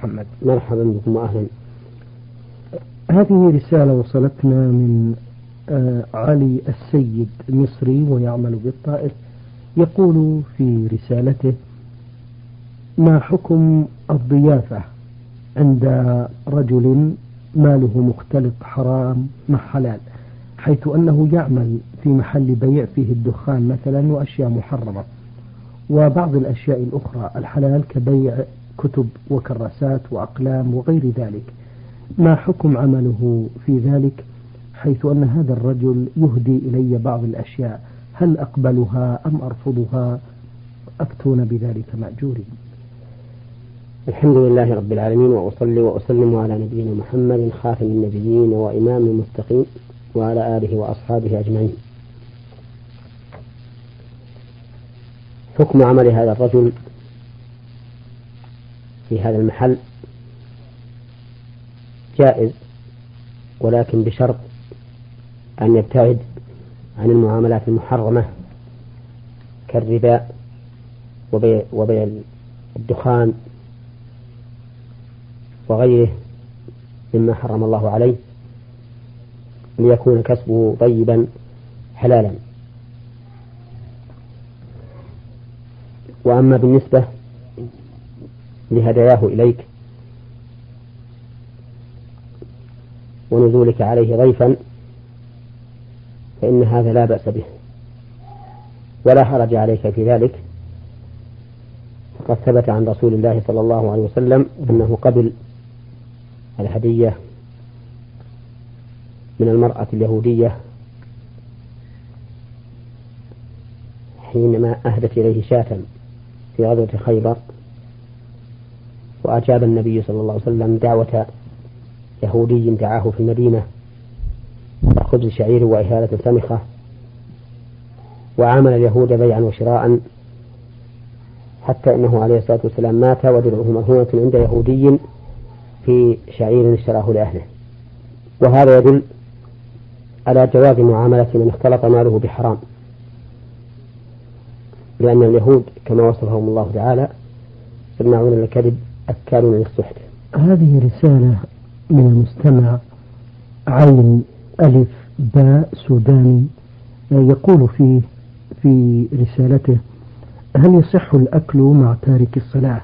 محمد. مرحبا بكم وأهلا. هذه رسالة وصلتنا من آه، علي السيد مصري ويعمل بالطائف يقول في رسالته ما حكم الضيافة عند رجل ماله مختلط حرام مع حلال حيث أنه يعمل في محل بيع فيه الدخان مثلا وأشياء محرمة وبعض الأشياء الأخرى الحلال كبيع كتب وكراسات وأقلام وغير ذلك. ما حكم عمله في ذلك؟ حيث أن هذا الرجل يهدي إلي بعض الأشياء. هل أقبلها أم أرفضها؟ أفتون بذلك مأجورين. الحمد لله رب العالمين وأصلي وأسلم على نبينا محمد خاتم النبيين وإمام المتقين وعلى آله وأصحابه أجمعين. حكم عمل هذا الرجل في هذا المحل جائز ولكن بشرط أن يبتعد عن المعاملات المحرمة كالربا وبيع, وبيع الدخان وغيره مما حرم الله عليه ليكون كسبه طيبا حلالا. وأما بالنسبة لهداياه إليك. ونزولك عليه ضيفا فإن هذا لا بأس به. ولا حرج عليك في ذلك. فقد ثبت عن رسول الله صلى الله عليه وسلم أنه قبل الهدية من المرأة اليهودية حينما أهدت إليه شاة في غزوة خيبر. وأجاب النبي صلى الله عليه وسلم دعوة يهودي دعاه في المدينة خبز شعير وإهالة سمخة وعامل اليهود بيعا وشراء حتى إنه عليه الصلاة والسلام مات ودرعه مرهونة عند يهودي في شعير اشتراه لأهله. وهذا يدل على جواز معاملة من اختلط ماله بحرام. لأن اليهود كما وصفهم الله تعالى سماعون للكذب أكالون للسحت هذه رسالة من المستمع عين ألف باء سوداني يقول في في رسالته هل يصح الأكل مع تارك الصلاة؟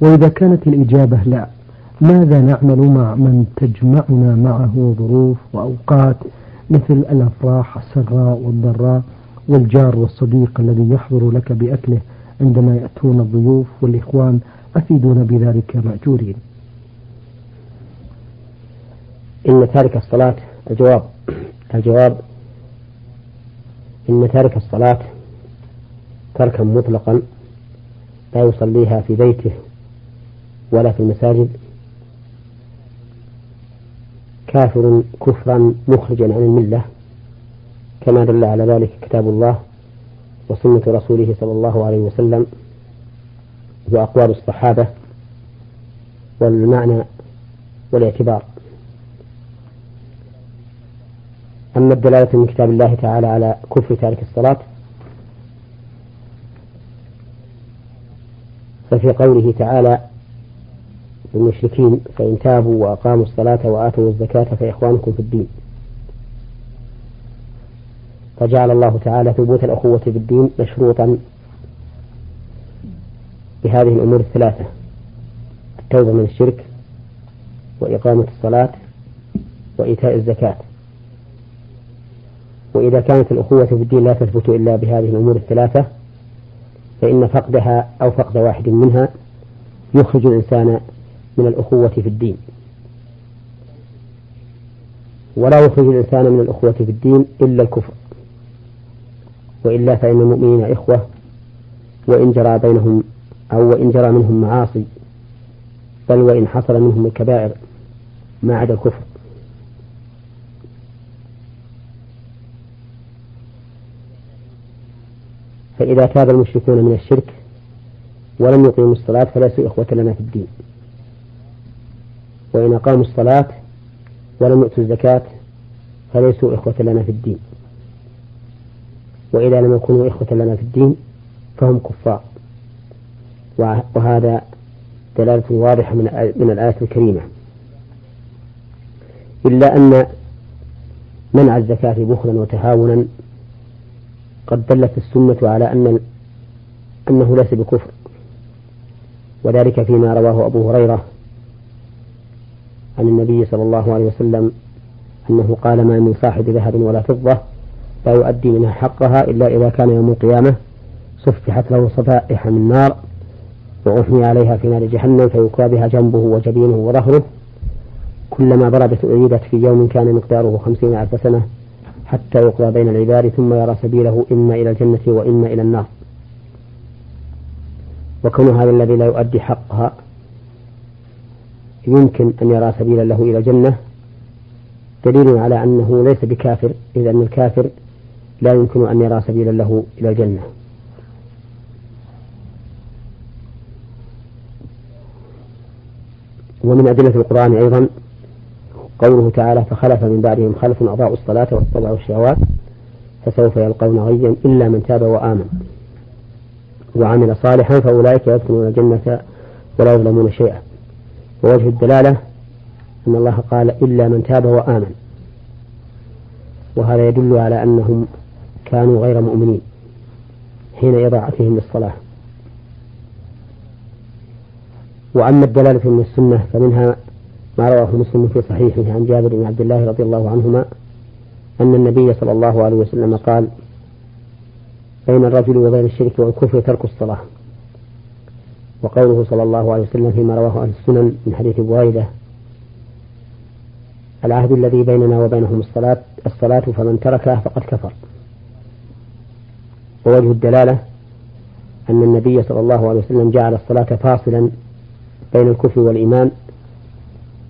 وإذا كانت الإجابة لا ماذا نعمل مع من تجمعنا معه ظروف وأوقات مثل الأفراح السراء والضراء والجار والصديق الذي يحضر لك بأكله عندما يأتون الضيوف والإخوان أفيدون بذلك مأجورين. إن تارك الصلاة الجواب الجواب إن تارك الصلاة تركا مطلقا لا يصليها في بيته ولا في المساجد كافر كفرا مخرجا عن الملة كما دل على ذلك كتاب الله وسنة رسوله صلى الله عليه وسلم. وأقوال الصحابة والمعنى والاعتبار. أما الدلالة من كتاب الله تعالى على كفر تارك الصلاة ففي قوله تعالى المشركين فإن تابوا وأقاموا الصلاة وآتوا الزكاة فإخوانكم في الدين. فجعل الله تعالى ثبوت الأخوة في الدين مشروطا بهذه الأمور الثلاثة التوبة من الشرك وإقامة الصلاة وإيتاء الزكاة. وإذا كانت الأخوة في الدين لا تثبت إلا بهذه الأمور الثلاثة فإن فقدها أو فقد واحد منها يخرج الإنسان من الأخوة في الدين. ولا يخرج الإنسان من الأخوة في الدين إلا الكفر. وإلا فإن المؤمنين إخوة وإن جرى بينهم أو وإن جرى منهم معاصي بل وإن حصل منهم الكبائر ما عدا الكفر. فإذا تاب المشركون من الشرك ولم يقيموا الصلاة فليسوا إخوة لنا في الدين. وإن أقاموا الصلاة ولم يؤتوا الزكاة فليسوا إخوة لنا في الدين. وإذا لم يكونوا إخوة لنا في الدين فهم كفار. وهذا دلالة واضحة من من الآية الكريمة. إلا أن منع الزكاة بخلا وتهاونا قد دلت السنة على أن أنه ليس بكفر. وذلك فيما رواه أبو هريرة عن النبي صلى الله عليه وسلم أنه قال ما من صاحب ذهب ولا فضة لا يؤدي منها حقها إلا إذا كان يوم القيامة صفحت له صفائح من نار وأحمي عليها في نار جهنم فيكوى بها جنبه وجبينه وظهره. كلما بردت أعيدت في يوم كان مقداره خمسين ألف سنة حتى يقضى بين العباد ثم يرى سبيله إما إلى الجنة وإما إلى النار. وكون هذا الذي لا يؤدي حقها يمكن أن يرى سبيلا له إلى الجنة دليل على أنه ليس بكافر إذ أن الكافر لا يمكن أن يرى سبيلا له إلى الجنة. ومن أدلة القرآن أيضا قوله تعالى فخلف من بعدهم خلف أضاعوا الصلاة واتبعوا الشهوات فسوف يلقون غيا إلا من تاب وآمن. وعمل صالحا فأولئك يدخلون الجنة ولا يظلمون شيئا. ووجه الدلالة أن الله قال إلا من تاب وآمن. وهذا يدل على أنهم كانوا غير مؤمنين حين إضاعتهم للصلاة وأما الدلالة من السنة فمنها ما رواه مسلم في صحيحه عن جابر بن عبد الله رضي الله عنهما أن النبي صلى الله عليه وسلم قال بين الرجل وبين الشرك والكفر ترك الصلاة. وقوله صلى الله عليه وسلم فيما رواه أهل السنن من حديث بويدة العهد الذي بيننا وبينهم الصلاة الصلاة فمن تركها فقد كفر. ووجه الدلالة أن النبي صلى الله عليه وسلم جعل الصلاة فاصلا بين الكفر والإيمان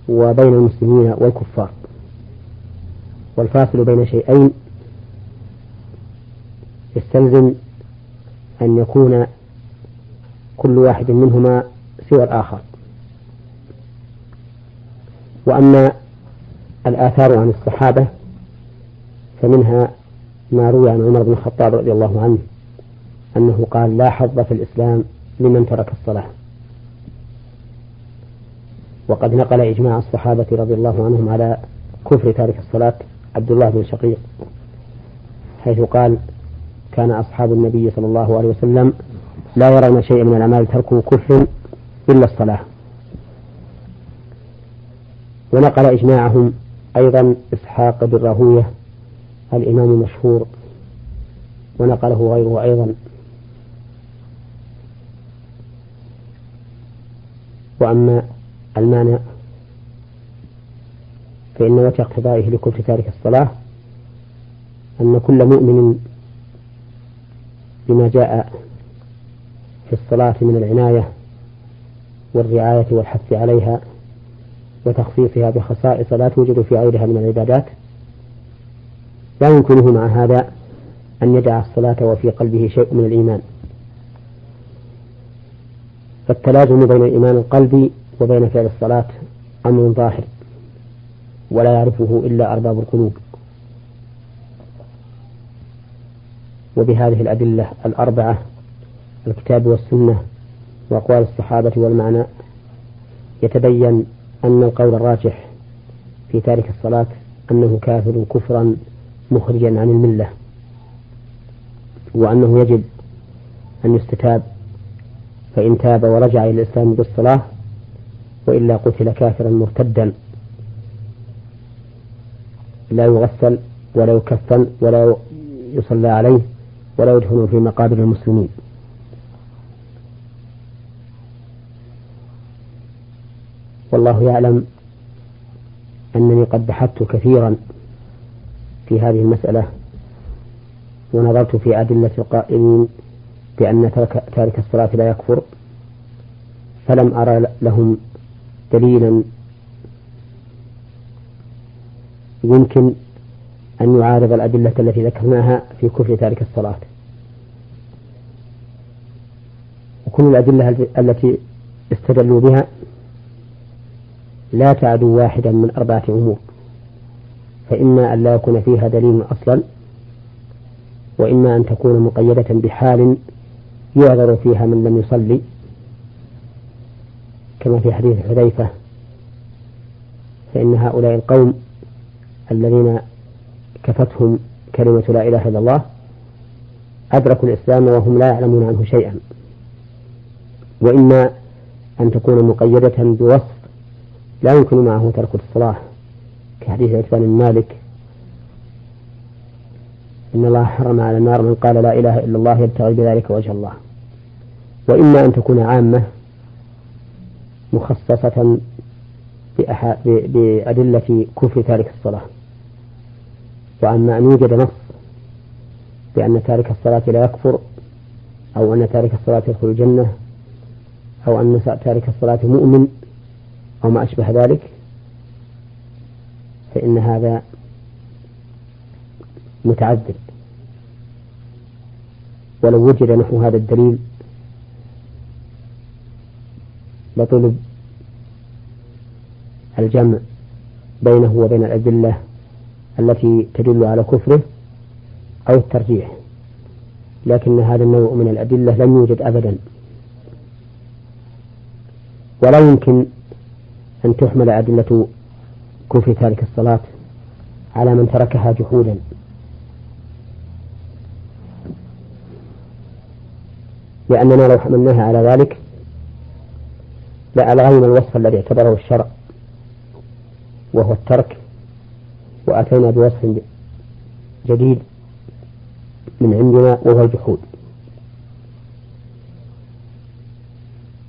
وبين المسلمين والكفار. والفاصل بين شيئين. يستلزم أن يكون كل واحد منهما سوى الآخر. وأما الآثار عن الصحابة فمنها ما روي عن عمر بن الخطاب رضي الله عنه أنه قال لا حظ في الإسلام لمن ترك الصلاة. وقد نقل إجماع الصحابة رضي الله عنهم على كفر تارك الصلاة عبد الله بن شقيق حيث قال كان أصحاب النبي صلى الله عليه وسلم لا يرون شيئا من الأعمال تركه كفر إلا الصلاة. ونقل إجماعهم أيضا إسحاق بن راهوية الإمام المشهور ونقله غيره أيضا. وأما المانع فإن وجه اقتضائه لكفر تارك الصلاة أن كل مؤمن بما جاء في الصلاة من العناية والرعاية والحث عليها وتخصيصها بخصائص لا توجد في غيرها من العبادات لا يمكنه مع هذا أن يدع الصلاة وفي قلبه شيء من الإيمان. فالتلازم بين الإيمان القلبي وبين فعل الصلاة أمر ظاهر ولا يعرفه إلا أرباب القلوب. وبهذه الأدلة الأربعة الكتاب والسنة وأقوال الصحابة والمعنى يتبين أن القول الراجح في تارك الصلاة أنه كافر كفرا مخرجا عن الملة وأنه يجب أن يستتاب فإن تاب ورجع إلى الإسلام بالصلاة وإلا قتل كافرا مرتدا. لا يغسل ولا يكفن ولا يصلى عليه ولا يدفن في مقابر المسلمين. والله يعلم أنني قد بحثت كثيرا في هذه المسألة ونظرت في أدلة القائلين بأن تارك الصلاة لا يكفر فلم أرى لهم دليلا يمكن أن يعارض الأدلة التي ذكرناها في كفر تارك الصلاة. وكل الأدلة التي استدلوا بها لا تعدو واحدا من أربعة أمور. فإما أن لا يكون فيها دليل أصلا وإما أن تكون مقيدة بحال يعذر فيها من لم يصلي كما في حديث حذيفة فإن هؤلاء القوم الذين كفتهم كلمة لا إله إلا الله أدركوا الإسلام وهم لا يعلمون عنه شيئا. وإما أن تكون مقيدة بوصف لا يمكن معه ترك الصلاة كحديث عثمان بن مالك إن الله حرم على النار من قال لا إله إلا الله يبتغي بذلك وجه الله. وإما أن تكون عامة مخصصة بأدلة كفر تارك الصلاة. وأما أن يوجد نص بأن تارك الصلاة لا يكفر أو أن تارك الصلاة يدخل الجنة أو أن تارك الصلاة مؤمن أو ما أشبه ذلك فإن هذا متعذر ولو وجد نحو هذا الدليل لطلب الجمع بينه وبين الأدلة التي تدل على كفره أو الترجيح لكن هذا النوع من الأدلة لم يوجد أبدا. ولا يمكن أن تحمل أدلة كفر تارك الصلاة على من تركها جحودا. لأننا لو حملناها على ذلك لألغينا الوصف الذي اعتبره الشرع وهو الترك وأتينا بوصف جديد من عندنا وهو الجحود.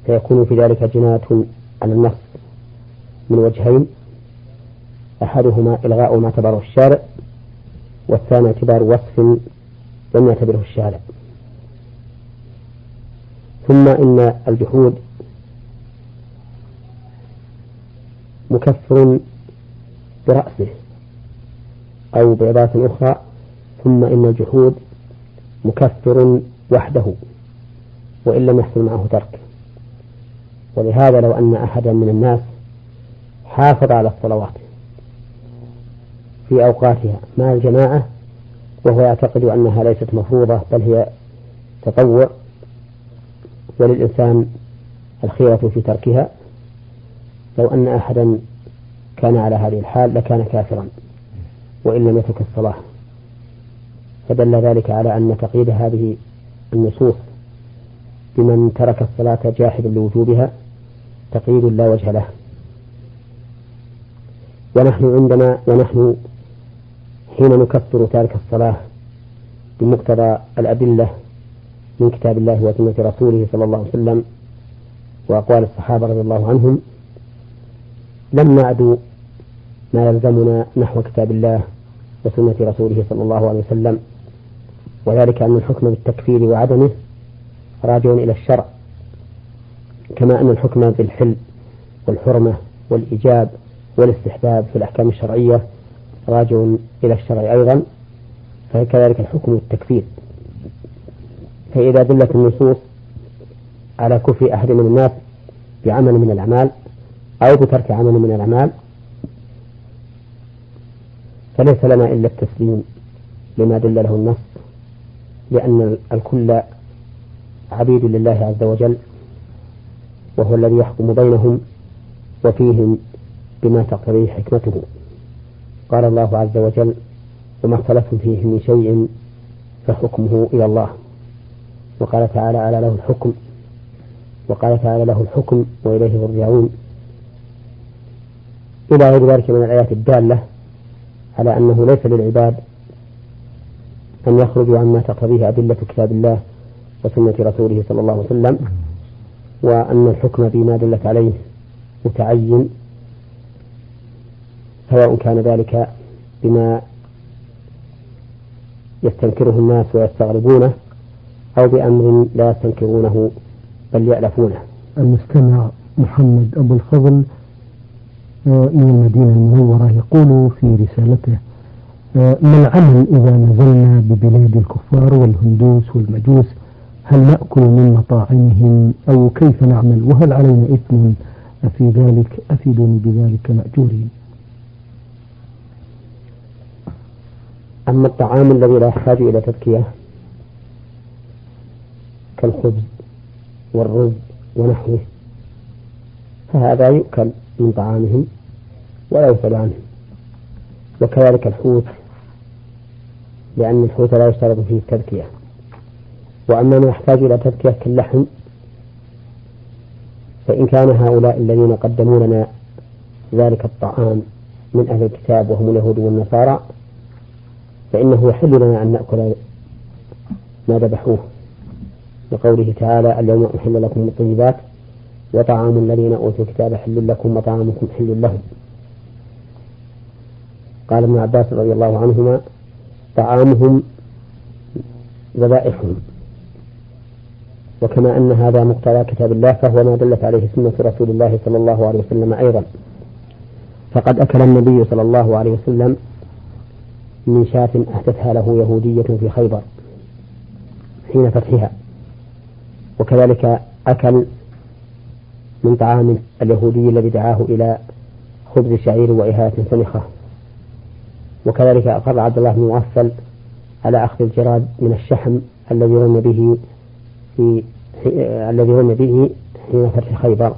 فيكون في ذلك جناية على النص من وجهين أحدهما إلغاء ما اعتبره الشارع والثاني اعتبار وصف لم يعتبره الشارع. ثم إن الجحود مكفر برأسه أو بعبارة أخرى ثم إن الجحود مكفر وحده وإن لم يحصل معه ترك. ولهذا لو أن أحدا من الناس حافظ على الصلوات في أوقاتها مع الجماعة وهو يعتقد أنها ليست مفروضة بل هي تطوع وللإنسان الخيرة في تركها. لو أن أحدا كان على هذه الحال لكان كافرا وإن لم يترك الصلاة. فدل ذلك على أن تقييد هذه النصوص بمن ترك الصلاة جاحدا لوجوبها تقييد لا وجه له. ونحن عندنا ونحن حين نكفر تارك الصلاة بمقتضى الأدلة من كتاب الله وسنة رسوله صلى الله عليه وسلم وأقوال الصحابة رضي الله عنهم لم نعد ما يلزمنا نحو كتاب الله وسنة رسوله صلى الله عليه وسلم. وذلك أن الحكم بالتكفير وعدمه راجع إلى الشرع كما أن الحكم بالحل والحرمة والإيجاب والاستحباب في الأحكام الشرعية راجع إلى الشرع أيضا فكذلك الحكم بالتكفير. فإذا دلت النصوص على كفر أحد من الناس بعمل من الأعمال أو بترك عمل من الأعمال فليس لنا إلا التسليم لما دل له النص لأن الكل عبيد لله عز وجل وهو الذي يحكم بينهم وفيهم بما تقتضيه حكمته. قال الله عز وجل وما اختلفتم فيه من شيء فحكمه إلى الله. وقال تعالى على له الحكم؟ وقال تعالى له الحكم وإليه يرجعون إلى غير ذلك من الآيات الدالة على أنه ليس للعباد أن يخرجوا عما تقتضيه أدلة كتاب الله وسنة رسوله صلى الله عليه وسلم وأن الحكم بما دلت عليه متعين سواء كان ذلك بما يستنكره الناس ويستغربونه أو بأمر لا يستنكرونه بل يألفونه. المستمع محمد أبو الفضل من المدينة المنورة يقول في رسالته ما العمل إذا نزلنا ببلاد الكفار والهندوس والمجوس هل نأكل من مطاعمهم أو كيف نعمل؟ وهل علينا إثم؟ في ذلك أفيدوني بذلك مأجورين. أما الطعام الذي لا يحتاج إلى تذكية كالخبز والرز ونحوه فهذا يؤكل من طعامهم. ولا يسأل عنهم وكذلك الحوت. لأن الحوت لا يشترط فيه التذكية. وأما ما يحتاج إلى تذكية كاللحم فإن كان هؤلاء الذين قدموا لنا ذلك الطعام من أهل الكتاب وهم اليهود والنصارى فإنه يحل لنا أن نأكل ما ذبحوه. لقوله تعالى اليوم أحل لكم الطيبات وطعام الذين أوتوا الكتاب حل لكم وطعامكم حل لهم. قال ابن عباس رضي الله عنهما طعامهم ذبائحهم وكما أن هذا مقتضى كتاب الله فهو ما دلت عليه سنة رسول الله صلى الله عليه وسلم أيضا. فقد أكل النبي صلى الله عليه وسلم من شاة أحدثها له يهودية في خيبر حين فتحها. وكذلك أكل من طعام اليهودي الذي دعاه إلى خبز شعير وإهالة سمخة. وكذلك أقر عبد الله بن مغفل على أخذ الجراد من الشحم الذي رمي به في الذي رمي به حين فتح خيبر.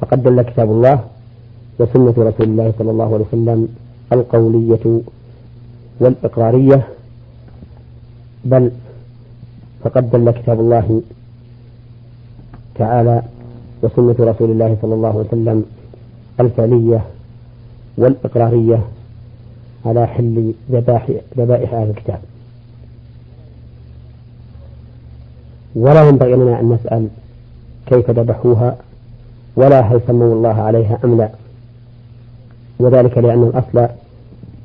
فقد دل كتاب الله وسنة رسول الله صلى الله عليه وسلم القولية والإقرارية. بل فقد دل كتاب الله تعالى وسنة رسول الله صلى الله عليه وسلم الفعلية والإقرارية على حل ذبائح أهل الكتاب. ولا ينبغي لنا أن نسأل كيف ذبحوها ولا هل سموا الله عليها أم لا. وذلك لأن الأصل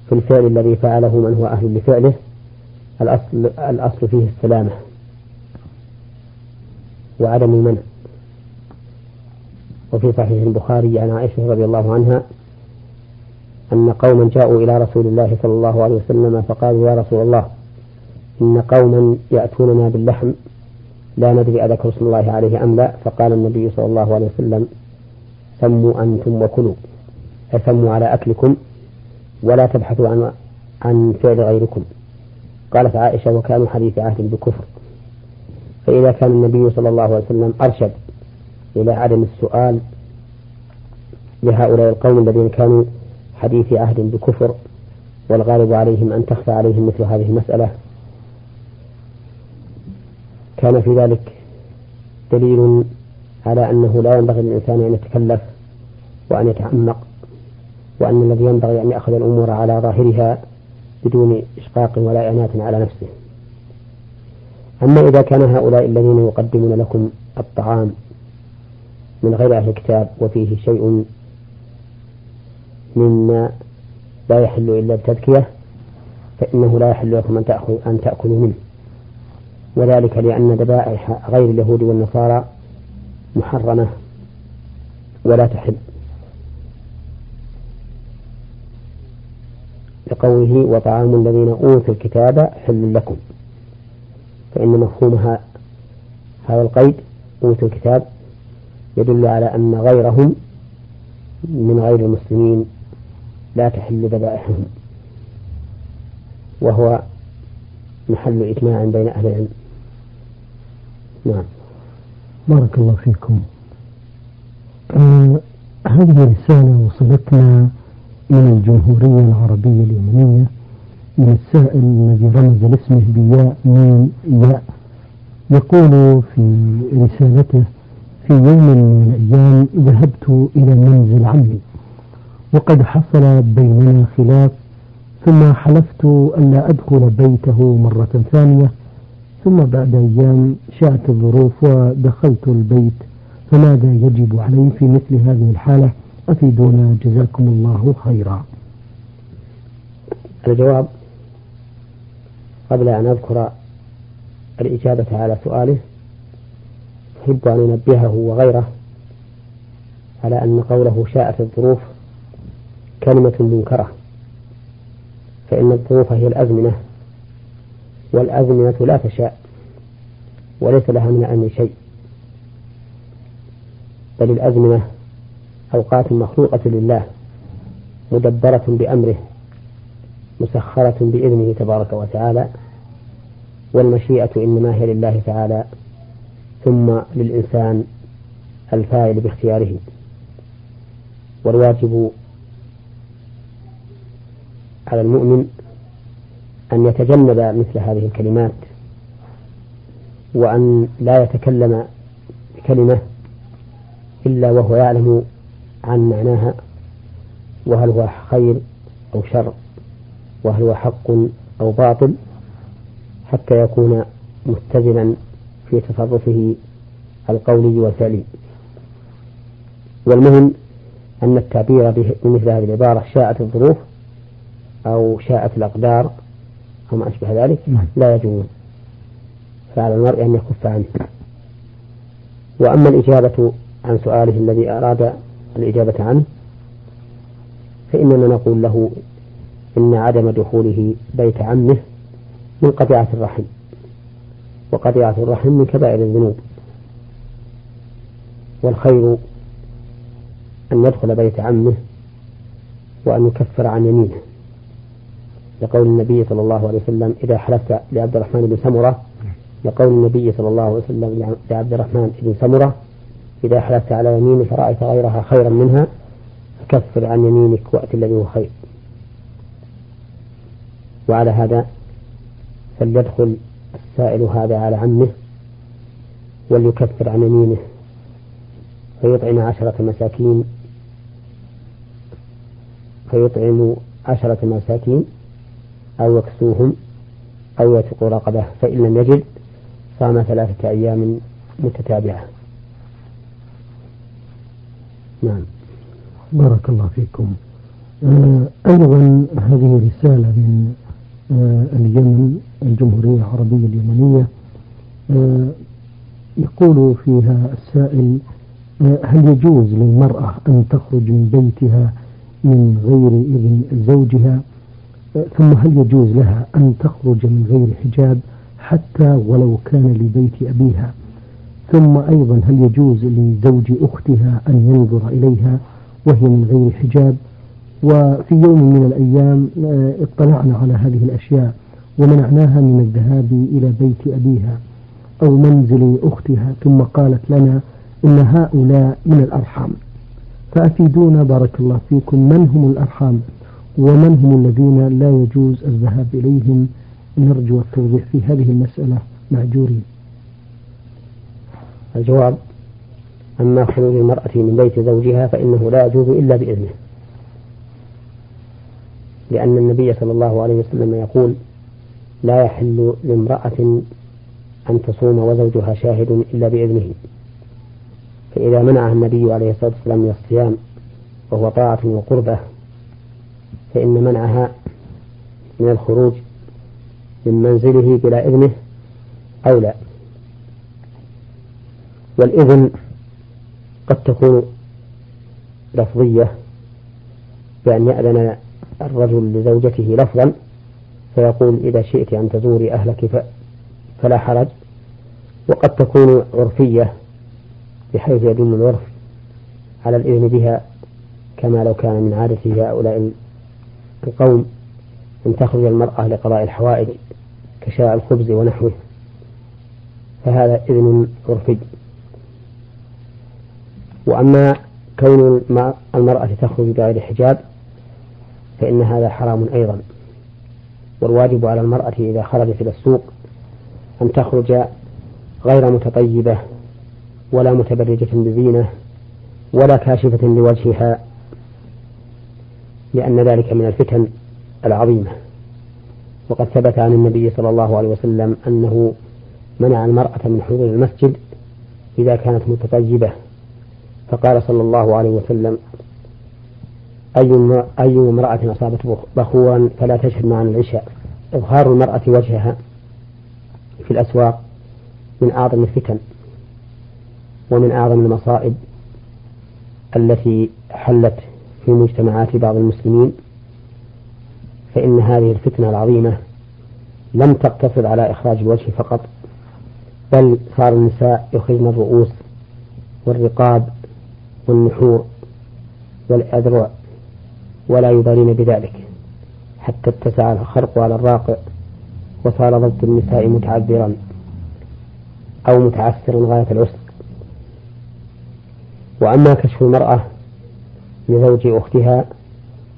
في الفعل الذي فعله من هو أهل لفعله الأصل, الأصل فيه السلامة وعدم المنع. وفي صحيح البخاري عن عائشة رضي الله عنها أن قوما جاءوا إلى رسول الله صلى الله عليه وسلم فقالوا يا رسول الله إن قوما يأتوننا باللحم لا ندري أذكر اسم الله عليه أم لا فقال النبي صلى الله عليه وسلم سموا أنتم وكلوا أسموا على أكلكم ولا تبحثوا عن عن فعل غيركم. قالت عائشة وكانوا حديث عهد بكفر. فإذا كان النبي صلى الله عليه وسلم أرشد إلى عدم السؤال لهؤلاء القوم الذين كانوا حديث عهد بكفر والغالب عليهم أن تخفى عليهم مثل هذه المسألة. كان في ذلك دليل على أنه لا ينبغي للإنسان أن يتكلف وأن يتعمق وأن الذي ينبغي أن يأخذ الأمور على ظاهرها بدون إشقاق ولا إعنات على نفسه. أما إذا كان هؤلاء الذين يقدمون لكم الطعام من غير أهل الكتاب وفيه شيء مما لا يحل إلا التذكية فإنه لا يحل لكم أن, تأخذ أن تأكلوا منه. وذلك لأن ذبائح غير اليهود والنصارى محرمة ولا تحل. لقوله وطعام الذين أوتوا الكتاب حل لكم. فإن مفهوم هذا القيد أوتوا الكتاب يدل على أن غيرهم من غير المسلمين لا تحل ذبائحهم. وهو محل إجماع بين أهل العلم. نعم. بارك الله فيكم. آه هذه رسالة وصلتنا من الجمهورية العربية اليمنية من السائل الذي رمز لاسمه بياء ميم ياء. يقول في رسالته في يوم من الأيام ذهبت إلى منزل عمي وقد حصل بيننا خلاف ثم حلفت ألا أدخل بيته مرة ثانية ثم بعد أيام شاءت الظروف ودخلت البيت فماذا يجب علي في مثل هذه الحالة؟ أفيدونا جزاكم الله خيرا. الجواب قبل أن أذكر الإجابة على سؤاله أحب أن أنبهه وغيره على أن قوله شاءت الظروف كلمة منكرة فإن الظروف هي الأزمنة والأزمنة لا تشاء وليس لها من الأمر شيء. بل الأزمنة أوقات مخلوقة لله مدبرة بأمره مسخرة بإذنه تبارك وتعالى والمشيئة إنما هي لله تعالى ثم للإنسان الفاعل باختياره. والواجب على المؤمن أن يتجنب مثل هذه الكلمات وأن لا يتكلم بكلمة إلا وهو يعلم عن معناها وهل هو خير أو شر وهل هو حق أو باطل حتى يكون متزنا في تصرفه القولي والفعلي. والمهم أن التعبير بمثل هذه العبارة شاءت الظروف أو شاءت الأقدار أو ما أشبه ذلك. لا يجوز. فعلى المرء أن يكف عنه. وأما الإجابة عن سؤاله الذي أراد الإجابة عنه فإننا نقول له إن عدم دخوله بيت عمه من قطيعة الرحم. وقطيعة الرحم من كبائر الذنوب. والخير أن يدخل بيت عمه وأن يكفر عن يمينه. لقول النبي صلى الله عليه وسلم إذا حلفت لعبد الرحمن بن سمرة. لقول النبي صلى الله عليه وسلم لعبد الرحمن بن سمرة إذا حلفت على يمينك رأيت غيرها خيرا منها فكفر عن يمينك وأت الذي هو خير. وعلى هذا فليدخل السائل هذا على عمه وليكفر عن يمينه فيطعم عشرة مساكين. فيطعم عشرة مساكين. أو يكسوهم أو يتق رقبة فإن لم يجد صام ثلاثة أيام متتابعة. نعم. بارك الله فيكم. آه أيضا هذه رسالة من آه اليمن الجمهورية العربية اليمنية. آه يقول فيها السائل هل يجوز للمرأة أن تخرج من بيتها من غير إذن زوجها؟ ثم هل يجوز لها أن تخرج من غير حجاب حتى ولو كان لبيت أبيها؟ ثم أيضا هل يجوز لزوج أختها أن ينظر إليها وهي من غير حجاب؟ وفي يوم من الأيام آه، اطلعنا على هذه الأشياء ومنعناها من الذهاب إلى بيت أبيها أو منزل أختها ثم قالت لنا إن هؤلاء من الأرحام. فأفيدونا بارك الله فيكم. من هم الأرحام؟ ومن هم الذين لا يجوز الذهاب إليهم؟ نرجو التوضيح في هذه المسألة. معجورين. الجواب أما خروج المرأة من بيت زوجها فإنه لا يجوز إلا بإذنه. لأن النبي صلى الله عليه وسلم يقول لا يحل لامرأة أن تصوم وزوجها شاهد إلا بإذنه. فإذا منعها النبي عليه الصلاة والسلام من الصيام وهو طاعة وقربة فإن منعها من الخروج من منزله بلا إذنه أولى والإذن قد تكون لفظية بأن يأذن الرجل لزوجته لفظا فيقول إذا شئت أن تزوري أهلك فلا حرج. وقد تكون عرفية بحيث يدل العرف على الإذن بها كما لو كان من عادة هؤلاء القوم أن تخرج المرأة لقضاء الحوائج كشاء الخبز ونحوه. فهذا إذن عرفي وأما كون المرأة تخرج بغير حجاب فإن هذا حرام أيضا. والواجب على المرأة إذا خرجت إلى السوق أن تخرج غير متطيبة ولا متبرجة بزينة ولا كاشفة لوجهها لأن ذلك من الفتن العظيمة. وقد ثبت عن النبي صلى الله عليه وسلم أنه منع المرأة من حضور المسجد إذا كانت متطيبة. فقال صلى الله عليه وسلم أي أي امرأة أصابت بخورا فلا تشهد معنا العشاء. إظهار المرأة وجهها في الأسواق من أعظم الفتن ومن أعظم المصائب التي حلت في مجتمعات بعض المسلمين فإن هذه الفتنة العظيمة لم تقتصر على إخراج الوجه فقط بل صار النساء يخرجن الرؤوس والرقاب والنحور والأذرع ولا يبالين بذلك حتى اتسع الخرق على الراقع وصار ضبط النساء متعذرا أو متعسرا غاية العسر. وأما كشف المرأة لزوج أختها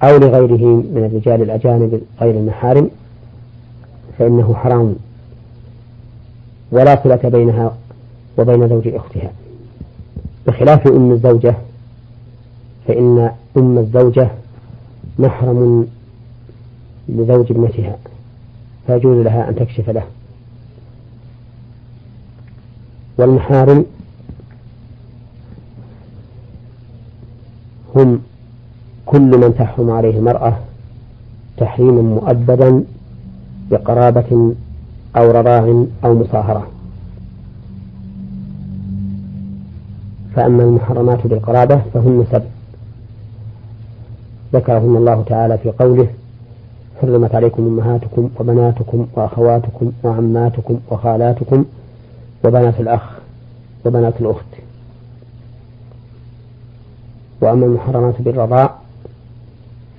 أو لغيره من الرجال الأجانب غير المحارم فإنه حرام ولا صلة بينها وبين زوج أختها. بخلاف أم الزوجة فإن أم الزوجة محرم لزوج ابنتها فيجوز لها أن تكشف له. والمحارم هم كل من تحرم عليه المرأة تحريما مؤبدا بقرابة أو رضاع أو مصاهرة. فأما المحرمات بالقرابة فهن سبع. ذكرهن الله تعالى في قوله حرمت عليكم أمهاتكم وبناتكم وأخواتكم وعماتكم وخالاتكم وبنات الأخ وبنات الأخت. وأما المحرمات بالرضاع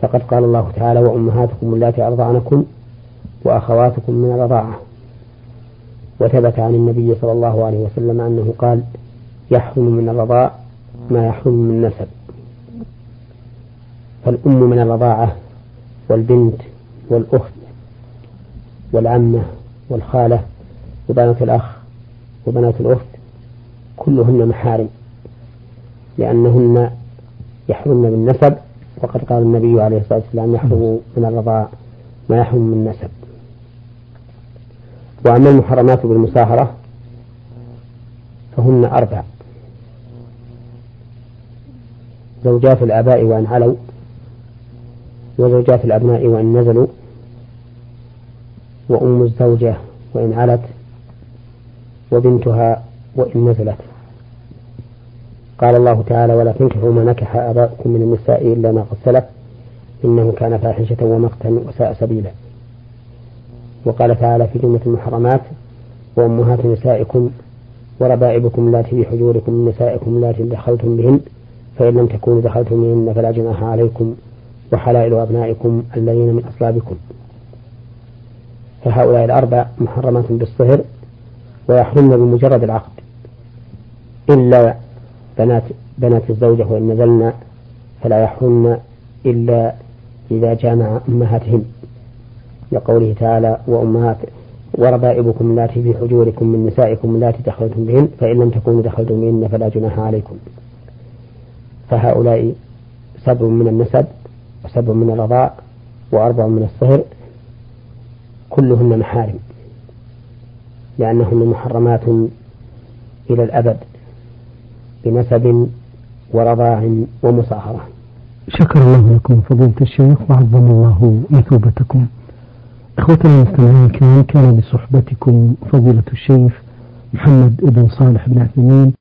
فقد قال الله تعالى وأمهاتكم اللاتي أرضعنكم وأخواتكم من الرضاعة. وثبت عن النبي صلى الله عليه وسلم أنه قال يحرم من الرضاع ما يحرم من النسب فالأم من الرضاعة والبنت والأخت والعمة والخالة وبنات الأخ وبنات الأخت كلهن محارم لأنهن يحرمن بالنسب وقد قال النبي عليه الصلاة والسلام يحرم من الرضاع ما يحرم من النسب وأما المحرمات بالمساهرة فهن أربع. زوجات الآباء وإن علوا وزوجات الأبناء وإن نزلوا وأم الزوجة وإن علت وبنتها وإن نزلت. قال الله تعالى ولا تنكحوا ما نكح آباؤكم من النساء إلا ما قد سلف إنه كان فاحشة ومقتا وساء سبيلا. وقال تعالى في جملة المحرمات وأمهات نسائكم وربائبكم اللاتي في حجوركم من نسائكم اللاتي دخلتم بهن فإن لم تكونوا دخلتم بهن فلا جناح عليكم وحلائل أبنائكم الذين من أصلابكم. فهؤلاء الأربع محرمات بالصهر ويحرمن بمجرد العقد إلا بنات بنات الزوجة وإن نزلن فلا يحرمن إلا إذا جامع أمهاتهن لقوله تعالى وأمهات وربائبكم اللاتي في حجوركم من نسائكم اللاتي دخلتم بهن فإن لم تكونوا دخلتم بهن فلا جناح عليكم. فهؤلاء سبع من النسب وسبع من الرضاع وأربع من الصهر كلهن محارم لأنهن محرمات إلى الأبد. بنسب ورضاع ومصاهرة. شكر الله لكم فضيلة الشيخ وعظم الله مثوبتكم. إخوتنا المستمعين الكرام كان بصحبتكم فضيلة الشيخ محمد بن صالح بن عثيمين